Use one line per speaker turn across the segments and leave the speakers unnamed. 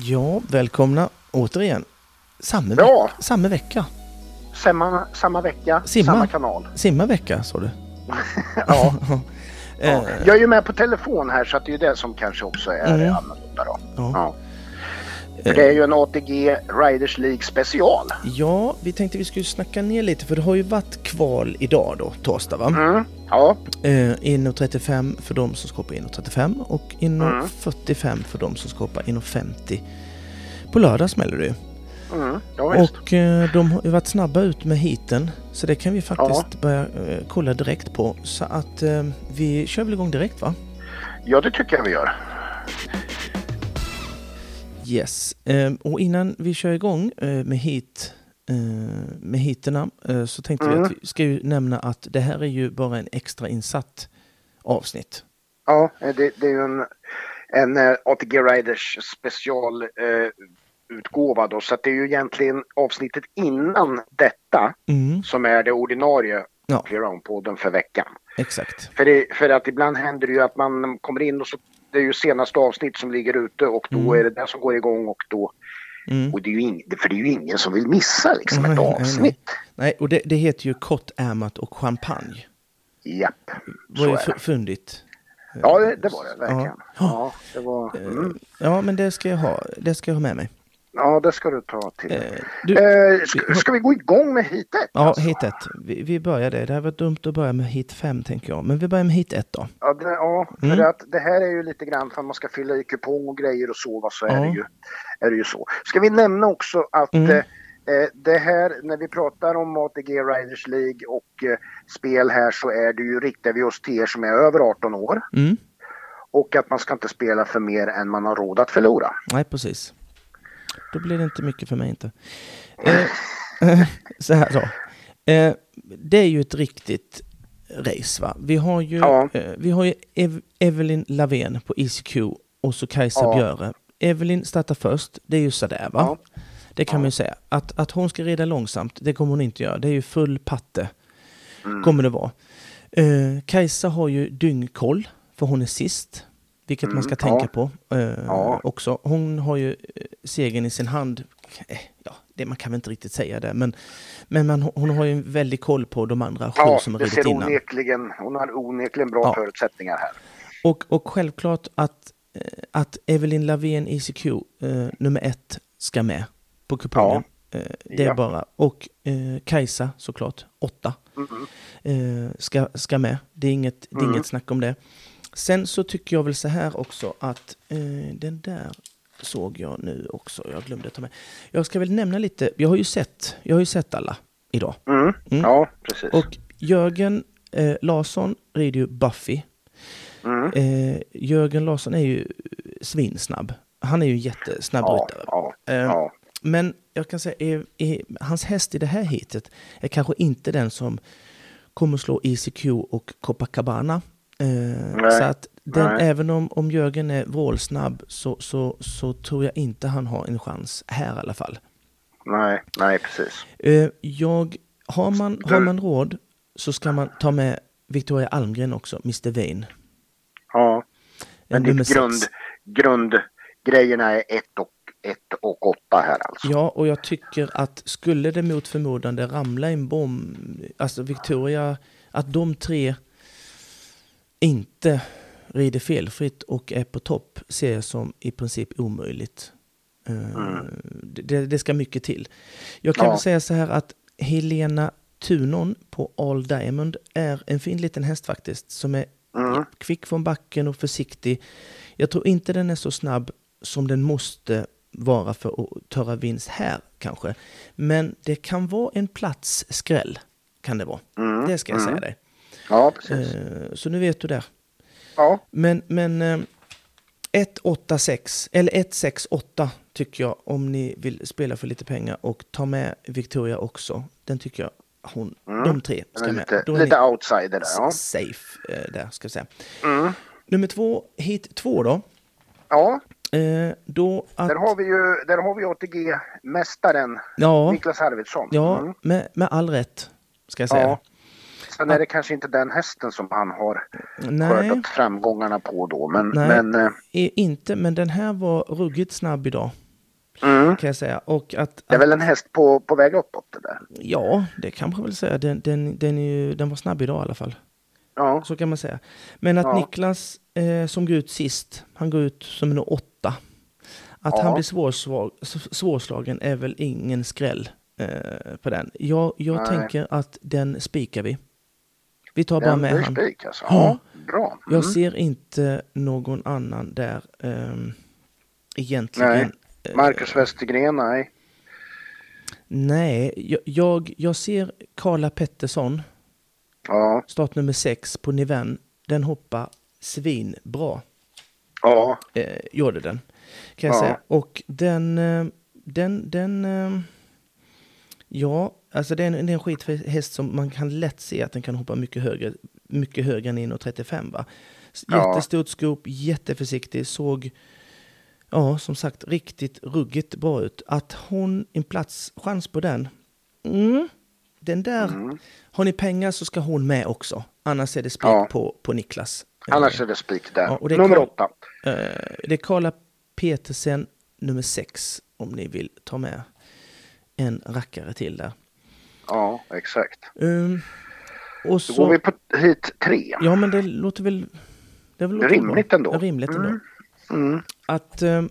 Ja, välkomna återigen. Samma,
Bra.
veck- samma vecka.
Samma, samma vecka,
Simma.
samma kanal.
Simma vecka, sa du?
Ja,
Eh,
ja. Jag är ju med på telefon här så att det är ju det som kanske också är
Mm.
annorlunda då.
Ja.
Ja. För det är ju en ATG Riders League special.
ja, vi tänkte vi skulle snacka ner lite för det har ju varit kval idag då, torsdag va?
Mm. Ja,
Eh, inno 35 för de som ska hoppa inno 35 och inno
Mm.
45 för de som ska hoppa inno 50. På lördag smäller det ju.
mm. ja.
Och eh, de har ju varit snabba ut med hiten så det kan vi faktiskt börja eh, kolla direkt på. Så att eh, vi kör väl igång direkt va?
Ja, det tycker jag vi gör.
Yes. Eh, och innan vi kör igång eh, med hit eh, med hiterna eh, så tänkte vi
Mm.
att vi ska ju nämna att det här är ju bara en extra insatt avsnitt.
Ja, det, det är ju en, en ATG Riders special eh, då. Så att det är ju egentligen avsnittet innan detta
Mm,
som är det ordinarie
Ja.
Playground-podden för veckan.
exakt.
För, det, för att ibland händer det ju att man kommer in och så det är ju senaste avsnitt som ligger ute och då
Mm.
är det det som går igång och då
Mm.
och det är ju ing, för det är ju ingen som vill missa liksom
Nej,
ett
nej, nej.
avsnitt.
Nej, och det, det heter ju kortärmat och champagne.
Japp,
Det
så
ju
är det.
fundigt.
Ja, det, det var det verkligen.
Ja.
Ja, det var, mm.
Eh, Ja, men det ska jag ha. Det ska jag ha med mig.
Ja, det ska du ta till.
Eh, du,
Eh, ska, ska vi gå igång med hitet?
ja,
alltså?
hit ett. Vi, vi börjar det. Det hade varit dumt att börja med hit fem, tänker jag. Men vi börjar med hit ett då.
Ja, det, ja för
Mm.
att det här är ju lite grann för att man ska fylla i kupong och grejer och så, va, så är,
Ja.
det ju, är det ju så. Ska vi nämna också att
Mm.
eh, eh, det här, när vi pratar om ATG Riders League och eh, spel här så är det ju, riktar vi oss till er som är över 18 år
Mm.
och att man ska inte spela för mer än man har råd att förlora.
Nej, precis. Då blir det inte mycket för mig inte. Eh, så här då. Eh, det är ju ett riktigt race va? Vi har ju,
Ja.
eh, vi har ju Ev- Evelyn Lavén på ECQ och så Kajsa
Ja.
Björe. Evelyn startar först, det är ju sådär va?
Ja.
Det kan man ju säga. Att, att hon ska rida långsamt, det kommer hon inte göra. Det är ju full patte.
Mm.
Kommer det vara. Eh, Kajsa har ju dyngkoll, för hon är sist. Vilket man ska
Mm,
tänka på eh,
Ja.
också. Hon har ju eh, segern i sin hand. Eh, ja, det, man kan väl inte riktigt säga det. Men, men man, hon har ju en väldig koll på de andra sju
Ja,
som har ridit innan.
onekligen, hon har onekligen bra
Ja.
förutsättningar här.
Och, och självklart att, eh, att Evelyn Lavén ECQ, eh, nummer ett, ska med på kupongen. Eh, det är bara. Och Kajsa såklart, åtta,
Mm.
ska, ska med. Det är, inget, det är
Mm.
inget snack om det. Sen så tycker jag väl så här också att eh, den där såg jag nu också. Jag glömde ta med. Jag ska väl nämna lite. Jag har ju sett, jag har ju sett alla idag.
Mm.
Mm.
Ja, precis.
Och Jörgen eh, Larsson rider ju Buffy.
Mm.
Eh, Jörgen Larsson är ju svinsnabb. Han är ju jättesnabb
Ja,
ryttare.
ja,
Eh,
ja.
Men jag kan säga, är, är, hans häst i det här hitet är kanske inte den som kommer slå ECQ och Copacabana. Eh, så att den, även om, om Jörgen är vrålsnabb så, så, så tror jag inte han har en chans här i alla fall.
Nej, nej, precis.
Eh, jag, har, man, har man råd så ska man ta med Victoria Almgren också, Mr. Vane.
Ja. Men
nummer
ditt grund, grundgrejerna är ett och, ett och åtta här alltså.
Ja, och jag tycker att skulle det mot förmodande ramla en bomb, alltså Victoria, att de tre inte rider felfritt och är på topp ser jag som i princip omöjligt. Eh, Det, det ska mycket till. Jag kan
Ja.
väl säga så här att Helena Tunon på All Diamond är en fin liten häst faktiskt som är
Mm.
kvick från backen och försiktig. Jag tror inte den är så snabb som den måste vara för att töra vinst här kanske. Men det kan vara en plats skräll. Kan det vara.
Mm,
Det ska jag
mm.
säga dig.
Ja, precis.
Eh, Så nu vet du det.
Ja,
Men, men eh, 186 eller 168 tycker jag om ni vill spela för lite pengar och ta med Victoria också. Den tycker jag hon,
Mm.
de tre ska
men
med.
lite,
Då är
lite outsider där. Ja.
safe eh, där ska vi säga.
Mm.
Nummer två, hit två då.
ja,
Eh, då att,
där har vi ju där har vi ATG-mästaren
ja,
Niklas Arvidsson.
ja
Mm.
med, med all rätt ska jag säga.
Ja. Sen är det kanske inte den hästen som han har
Nej,
skördat framgångarna på då. Men,
Nej.
men eh,
inte, men den här var ruggigt snabb idag
mm,
kan jag säga. Och att,
det är
att
väl en häst på, på väg uppåt det där.
ja, det kan man väl säga. Den, den, den, ju, den var snabb idag i alla fall.
Ja,
Så kan man säga. Men att
Ja.
Niklas eh, som går ut sist, han går ut som nummer åtta. Att
Ja.
han blir svårsvag, svårslagen är väl ingen skräll eh, på den. Jag, jag
Nej.
tänker att den spikar vi. Vi tar bara
den
med
spik alltså.
Ja.
Bra.
Jag
Mm.
ser inte någon annan där ehm, egentligen.
Nej.
Eh,
Marcus Westergren, nej.
Nej, jag, jag, jag ser Karla Pettersson,
Ja,
startnummer sex på Niven. Den hoppar svinbra.
ja,
eh, gjorde den. Kan jag
Ja.
säga. Och den, eh, den, den, eh, ja, alltså det är en, det är en skithäst som man kan lätt se att den kan hoppa mycket högre, mycket högre än 1,35 va. Jättestort skop, jätteförsiktig, såg, ja som sagt riktigt ruggigt bra ut. Att hon, en plats, chans på den, mm, den där,
Mm.
har ni pengar så ska hon med också. Annars är det spik
Ja.
på, på Niklas.
annars är det spik där.
Ja, det
Nummer åtta.
Eh, det är Karla Petersen nummer sex om ni vill ta med en rackare till där.
Ja, exakt.
Um, och
Då
så,
går vi på hit tre.
Ja men det låter väl... Det är väl
Rimligt
bra.
ändå.
Rimligt ändå.
Mm. Mm.
Att eh,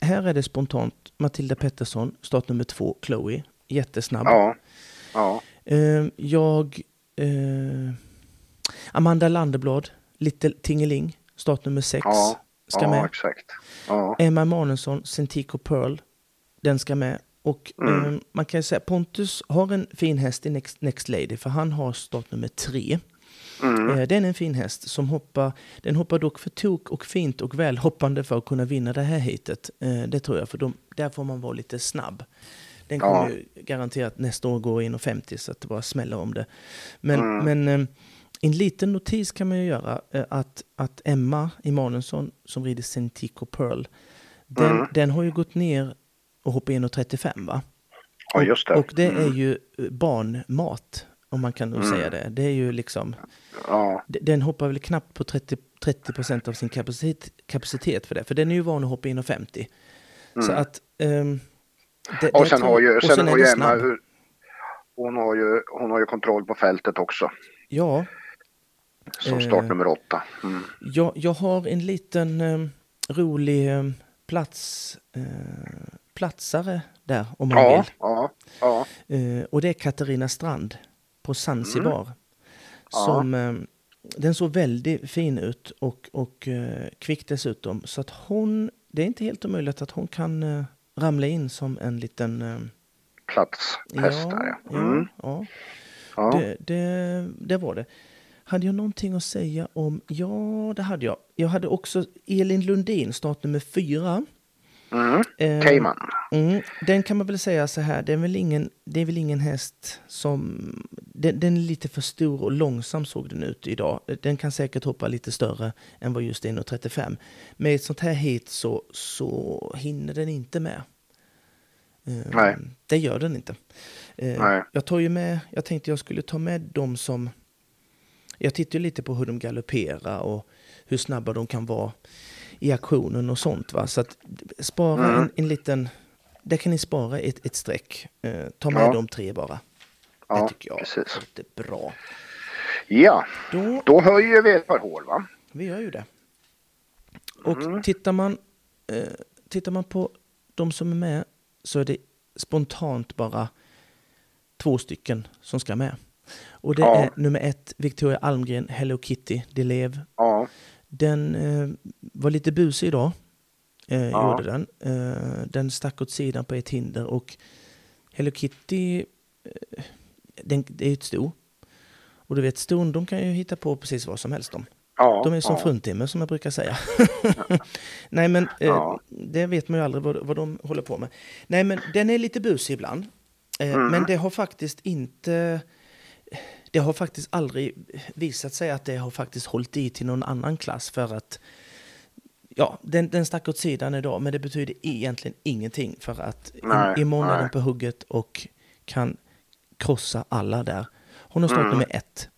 här är det spontant Matilda Pettersson, start nummer två, Chloe. Jättesnabb.
Ja, ja,
Eh, jag... Eh, Amanda Landeblad, Little Tingeling, start nummer sex.
Ja,
ska
ja
med.
exakt. Ja,
Emma Emanuelsson, Centico Pearl, den ska med. Och
Mm.
eh, man kan ju säga Pontus har en fin häst i Next, Next Lady för han har startnummer tre.
mm.
Eh, den är en fin häst som hoppar, den hoppar dock för tok och fint och väl hoppande för att kunna vinna det här hitet. Eh, det tror jag, för de, där får man vara lite snabb. Den kommer
Ja.
ju garanterat nästa år gå in och 50 så att det bara smäller om det. Men,
Mm.
men eh, en liten notis kan man ju göra eh, att, att Emma Emanuelsson som rider Centico Pearl, den,
Mm.
den har ju gått ner och hoppat in och 35 va?
ja just det.
Och det är
Mm.
ju eh, barnmat, om man kan nog
Mm.
säga det. Det är ju liksom,
Ja,
den hoppar väl knappt på 30, 30 av sin kapacitet, kapacitet för det. För den är ju van att hoppa in och 50. Så att... ehm, det,
och sen
tror-
har ju,
och
sen
är
har ju Emma, hon har ju, hon har ju kontroll på fältet också.
Ja,
Som
Eh.
start nummer åtta. Mm.
jag, jag har en liten ehm, rolig ehm, plats, eh, platsare där om man
Ja,
vill.
ja, ja,
Eh, och det är Katarina Strand på Zanzibar.
Mm.
Som, eh, den såg väldigt fin ut och, och eh, kvick dessutom. Så att hon, det är inte helt omöjligt att hon kan ramla in som en liten...
Platshäst där ja.
ja,
Mm.
ja.
ja.
Det, det, det var det. Hade jag någonting att säga om... Ja, det hade jag. Jag hade också Elin Lundin, start nummer fyra.
Mm.
Eh,
Cayman.
Mm, den kan man väl säga så här, det är väl ingen, det är väl ingen häst som... Den, den är lite för stor och långsam såg den ut idag. Den kan säkert hoppa lite större än vad just 1,35. Med ett sånt här hit så, så hinner den inte med. Eh,
Nej.
Det gör den inte. Eh,
Nej.
Jag tar ju med, jag tänkte jag skulle ta med de som... Jag tittar lite på hur de galopperar och hur snabba de kan vara i aktionen och sånt. Va? Så att spara
Mm.
en, en liten... Där kan ni spara ett, ett streck. Eh, ta med
Ja.
de tre bara.
Ja,
det tycker jag
precis.
låter bra.
Ja,
Då,
då höjer vi ett par hål va?
vi gör ju det. Och
Mm.
tittar, man, eh, tittar man på de som är med så är det spontant bara två stycken som ska med. Och det
Ja.
är nummer ett, Victoria Almgren, Hello Kitty, Delev.
Ja,
Den eh, var lite busig idag, eh,
Ja.
gjorde den. Eh, den stack åt sidan på ett hinder och Hello Kitty, eh, den, det är ju ett sto. Och du vet, ston de kan ju hitta på precis vad som helst de.
ja.
De är som
ja.
fruntimmer som jag brukar säga. Nej men eh,
Ja.
det vet man ju aldrig vad, vad de håller på med. Nej men den är lite busig ibland. Eh,
Mm.
Men det har faktiskt inte... Det har faktiskt aldrig visat sig att det har faktiskt hållit i till någon annan klass för att Ja, den, den stack åt sidan idag, men det betyder egentligen ingenting för att
Nej,
i, imorgon är den på hugget och kan krossa alla där. Hon har startat
Mm.
med ett.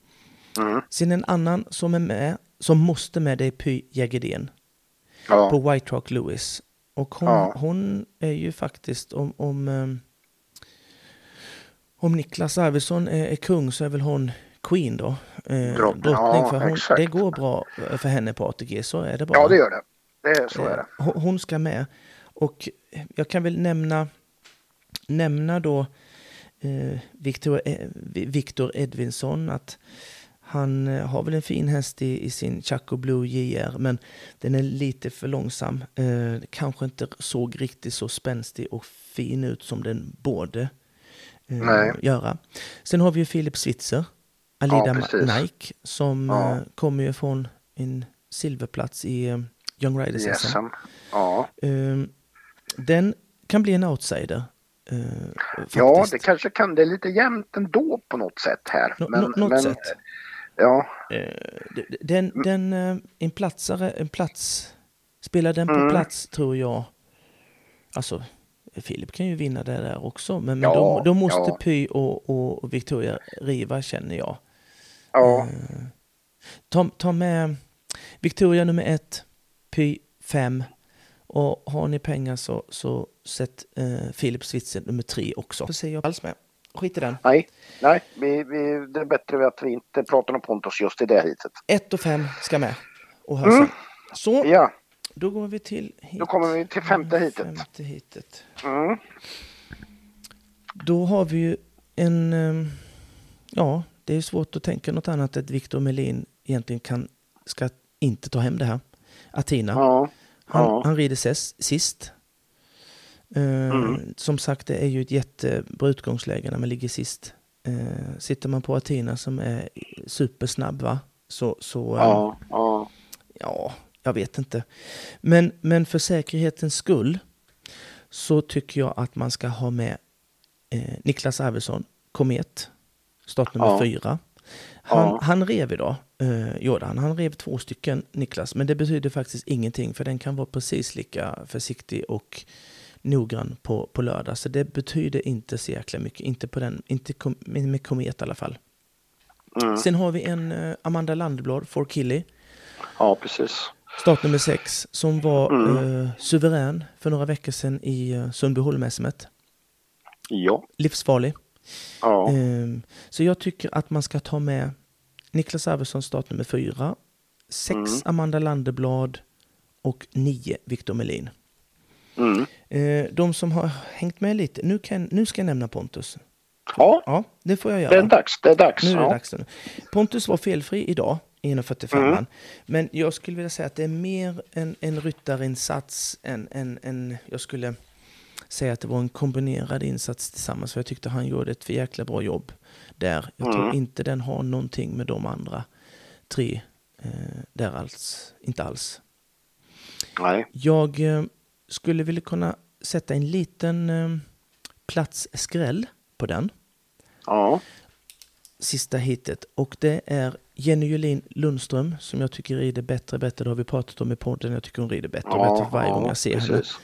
Mm.
Sen en annan som är med, som måste med, det är Py Jägerdén
Ja.
på White Rock Lewis. Och hon,
Ja.
hon är ju faktiskt, om, om, ehm, om Niklas Arvidsson är, är kung så är väl hon Queen då. Eh,
Drottning, ja,
för hon,
exakt.
det går bra för henne på ATG, så är det bara.
ja, det gör det. det så är det.
Eh, hon- Hon ska med. Och jag kan väl nämna, nämna då eh, Victor, eh, Victor Edvinsson att han eh, har väl en fin häst i, i sin Chaco Blue JR men den är lite för långsam. Eh, kanske inte såg riktigt så spänstig och fin ut som den borde eh, göra. Sen har vi ju Philip Switzer, Alida
Ja.
Nike som
Ja.
eh, kommer ju från en silverplats i eh, Young Riders SM.
Yes. Ja.
Ehm, den kan bli en outsider. eh,
ja, det kanske kan. Det är lite jämnt ändå på något sätt här.
Nå- nå- något sätt.
Ja,
Eh, den, den, eh, en platsare, en plats, spelar den på
Mm.
plats tror jag, alltså Filip kan ju vinna det där också, men, men
Ja,
då, då måste
ja.
Py och, och, och Victoria riva känner jag.
ja,
Eh, ta, ta med Victoria nummer ett, Py fem och har ni pengar så, så sätt eh, Filip Switzer nummer tre också. Så säger jag alls med. Skit i den.
nej, nej, vi, vi, det är bättre att vi inte pratar om Pontus just i det hitet.
Ett och fem ska med. Och hörs
Mm.
Så,
Ja,
då går vi till hit.
då kommer vi till femte hitet.
Femte hitet.
Mm.
Då har vi ju en... eh, Ja, det är svårt att tänka något annat än att Victor Melin egentligen kan, ska inte ta hem det här. Atina.
Ja,
Han,
ja.
han rider ses, sist. Eh,
Mm.
Som sagt, det är ju ett jättebra utgångsläge när man ligger sist. Eh, sitter man på Atina som är supersnabb, va? Så, så
ja, ja,
ja, jag vet inte. Men, men för säkerhetens skull så tycker jag att man ska ha med eh, Niklas Arvidsson, Komet, startnummer
Ja.
fyra. Han,
Ja.
han rev idag, eh, gjorde han. Han rev två stycken, Niklas, men det betyder faktiskt ingenting för den kan vara precis lika försiktig och noggrann på, på lördag. Så det betyder inte så jäkla mycket, inte, på den, inte kom, med Komet i alla fall.
mm.
Sen har vi en eh, Amanda Landeblad, For Killy.
ja, precis.
Startnummer sex som var
Mm.
eh, suverän för några veckor sedan i uh, Sundbyholm-SM.
Ja,
Livsfarlig.
ja,
Ehm, så jag tycker att man ska ta med Niklas Arvidsson startnummer fyra, sex
Mm.
Amanda Landeblad och nio Victor Melin.
mm.
Eh, de som har hängt med lite, nu, kan, nu ska jag nämna Pontus.
ja,
Ja, det får jag göra.
det är dags. Det är dags.
Nu är det
ja.
dags. Pontus var felfri idag 1.45.
Mm.
Men jag skulle vilja säga att det är mer en, en ryttarinsats än en, en... Jag skulle säga att det var en kombinerad insats tillsammans. För jag tyckte han gjorde ett för jäkla bra jobb där. Jag tror
Mm.
inte den har någonting med de andra tre eh, där alls. Inte alls.
Nej,
Jag eh, skulle vilja kunna sätta en liten eh, plats skräll på den
ja,
sista hitet och det är Jenny Julin Lundström som jag tycker rider bättre bättre. Det har vi pratat om i podden. Jag tycker hon rider bättre och bättre för varje gång jag ser henne.
precis.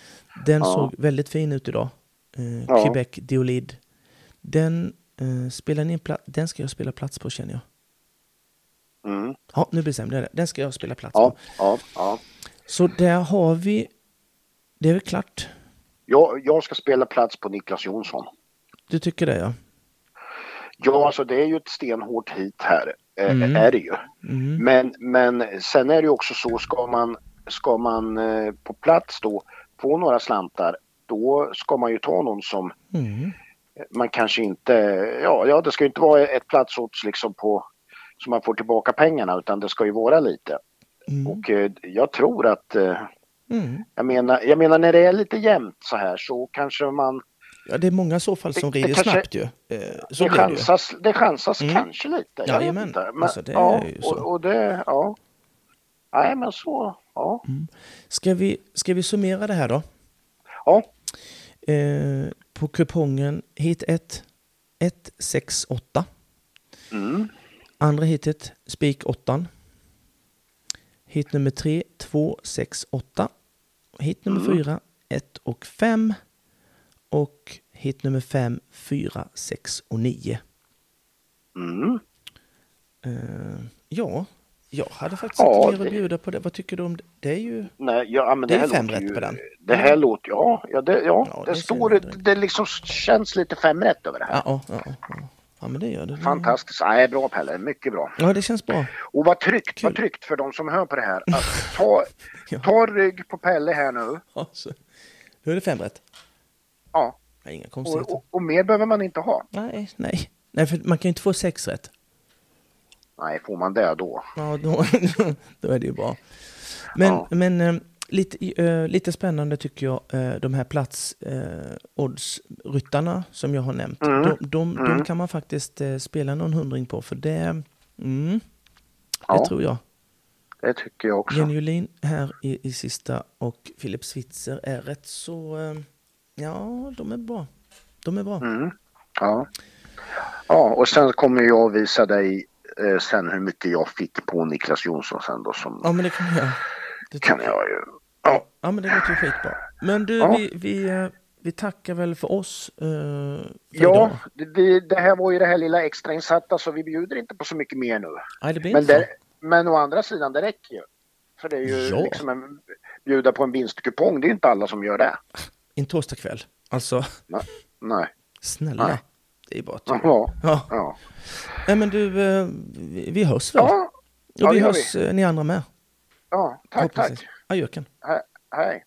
Den
Ja.
såg väldigt fin ut idag. Eh,
Ja.
Quebec Diolid. Den, eh, spelar ni den ska jag spela plats på känner jag.
Mm.
Ja, nu bestämde jag det. Den ska jag spela plats
Ja,
på.
ja, ja.
Så där har vi... Det är väl klart.
Jag, jag ska spela plats på Niklas Jonsson.
Du tycker det ja.
Ja, alltså det är ju ett stenhårt hit här. eh,
Mm.
Är det ju.
Mm.
Men, men sen är det ju också så, ska man, ska man eh, på plats då få några slantar, då ska man ju ta någon som
Mm.
man kanske inte, ja, ja det ska ju inte vara ett platsodds liksom på så man får tillbaka pengarna utan det ska ju vara lite.
Mm.
Och eh, jag tror att,
Mm.
jag menar, jag menar när det är lite jämnt så här så kanske man,
Ja, det är många så fall som
Det- det
rider
kanske-
snabbt ju. Eh, så
det
blir det
chansas, det chansas
Mm.
kanske lite. Jag vet
Jajamän.
inte. Men,
Alltså, det är
ja,
ju så.
Och, och det, ja. Nej men så, ja.
Ska vi, ska vi summera det här då?
Ja,
Eh, på kupongen hit 1, 1, 6, 8.
mm.
Andra hitet, spik 8. Hit nummer 3, 2, 6, 8. Hit nummer
Mm.
4, 1 och 5. Och hit nummer 5, 4, 6 och 9.
Mm.
Eh, ja, jag hade faktiskt
Ja,
inte mer att
det-
bjuda på det. Vad tycker du om det? Det är ju...
Nej, ja, men
Det är
här
fem rätt
ju,
på den.
Det här låter, ja, ja, det, ja,
Ja,
det,
det
står, det, det liksom känns lite fem rätt över det här.
Ja, ja, ja, ja. men det gör det.
Fantastiskt. Nej, bra Pelle, mycket bra.
Ja, det känns bra.
Och vad tryggt,
Kul.
vad tryggt för de som hör på det här. Att ta, ta rygg på Pelle här nu.
Ja, så. Nu är det fem rätt.
Ja,
Ja, inga konstigheter.
och, och, och mer behöver man inte ha.
Nej, nej. Nej, för man kan ju inte få sex rätt.
Nej, får man det då?
Ja, då, då är det ju bra. Men,
Ja.
men eh, lite, eh, lite spännande tycker jag, eh, de här plats odds-ryttarna som jag har nämnt.
Mm.
De, de, de
Mm.
kan man faktiskt spela någon hundring på, för det, mm, det
Ja.
tror jag.
Det tycker jag också.
Jenny Julin här i, i sista och Philip Switzer är rätt så... Ja, de är bra. De är bra.
Mm. Ja. ja, och sen kommer jag visa dig eh, sen hur mycket jag fick på Niklas Jonsson sen då som
Ja, men det kan jag. Det
kan jag ju. Ja,
Ja, men det låter ju skitbra. Men du,
Ja.
vi, vi, eh, vi tackar väl för oss eh, för
ja vi, det här var ju det här lilla extrainsatta så vi bjuder inte på så mycket mer nu.
Nej, det blir
Men,
inte
det, men å andra sidan, det räcker ju. För det är ju
Ja.
liksom en bjuda på en vinstkupong, det är ju inte alla som gör det.
En torsdagkväll. Alltså,
Nej. Nej.
snälla.
Nej.
Det är bara tur.
Ja.
Ja.
Ja.
Nej, men du, eh, vi, vi hörs väl?
Ja.
Och vi hörs eh, ni andra med.
ja. Tack, tack.
Adjöken.
He- Hej.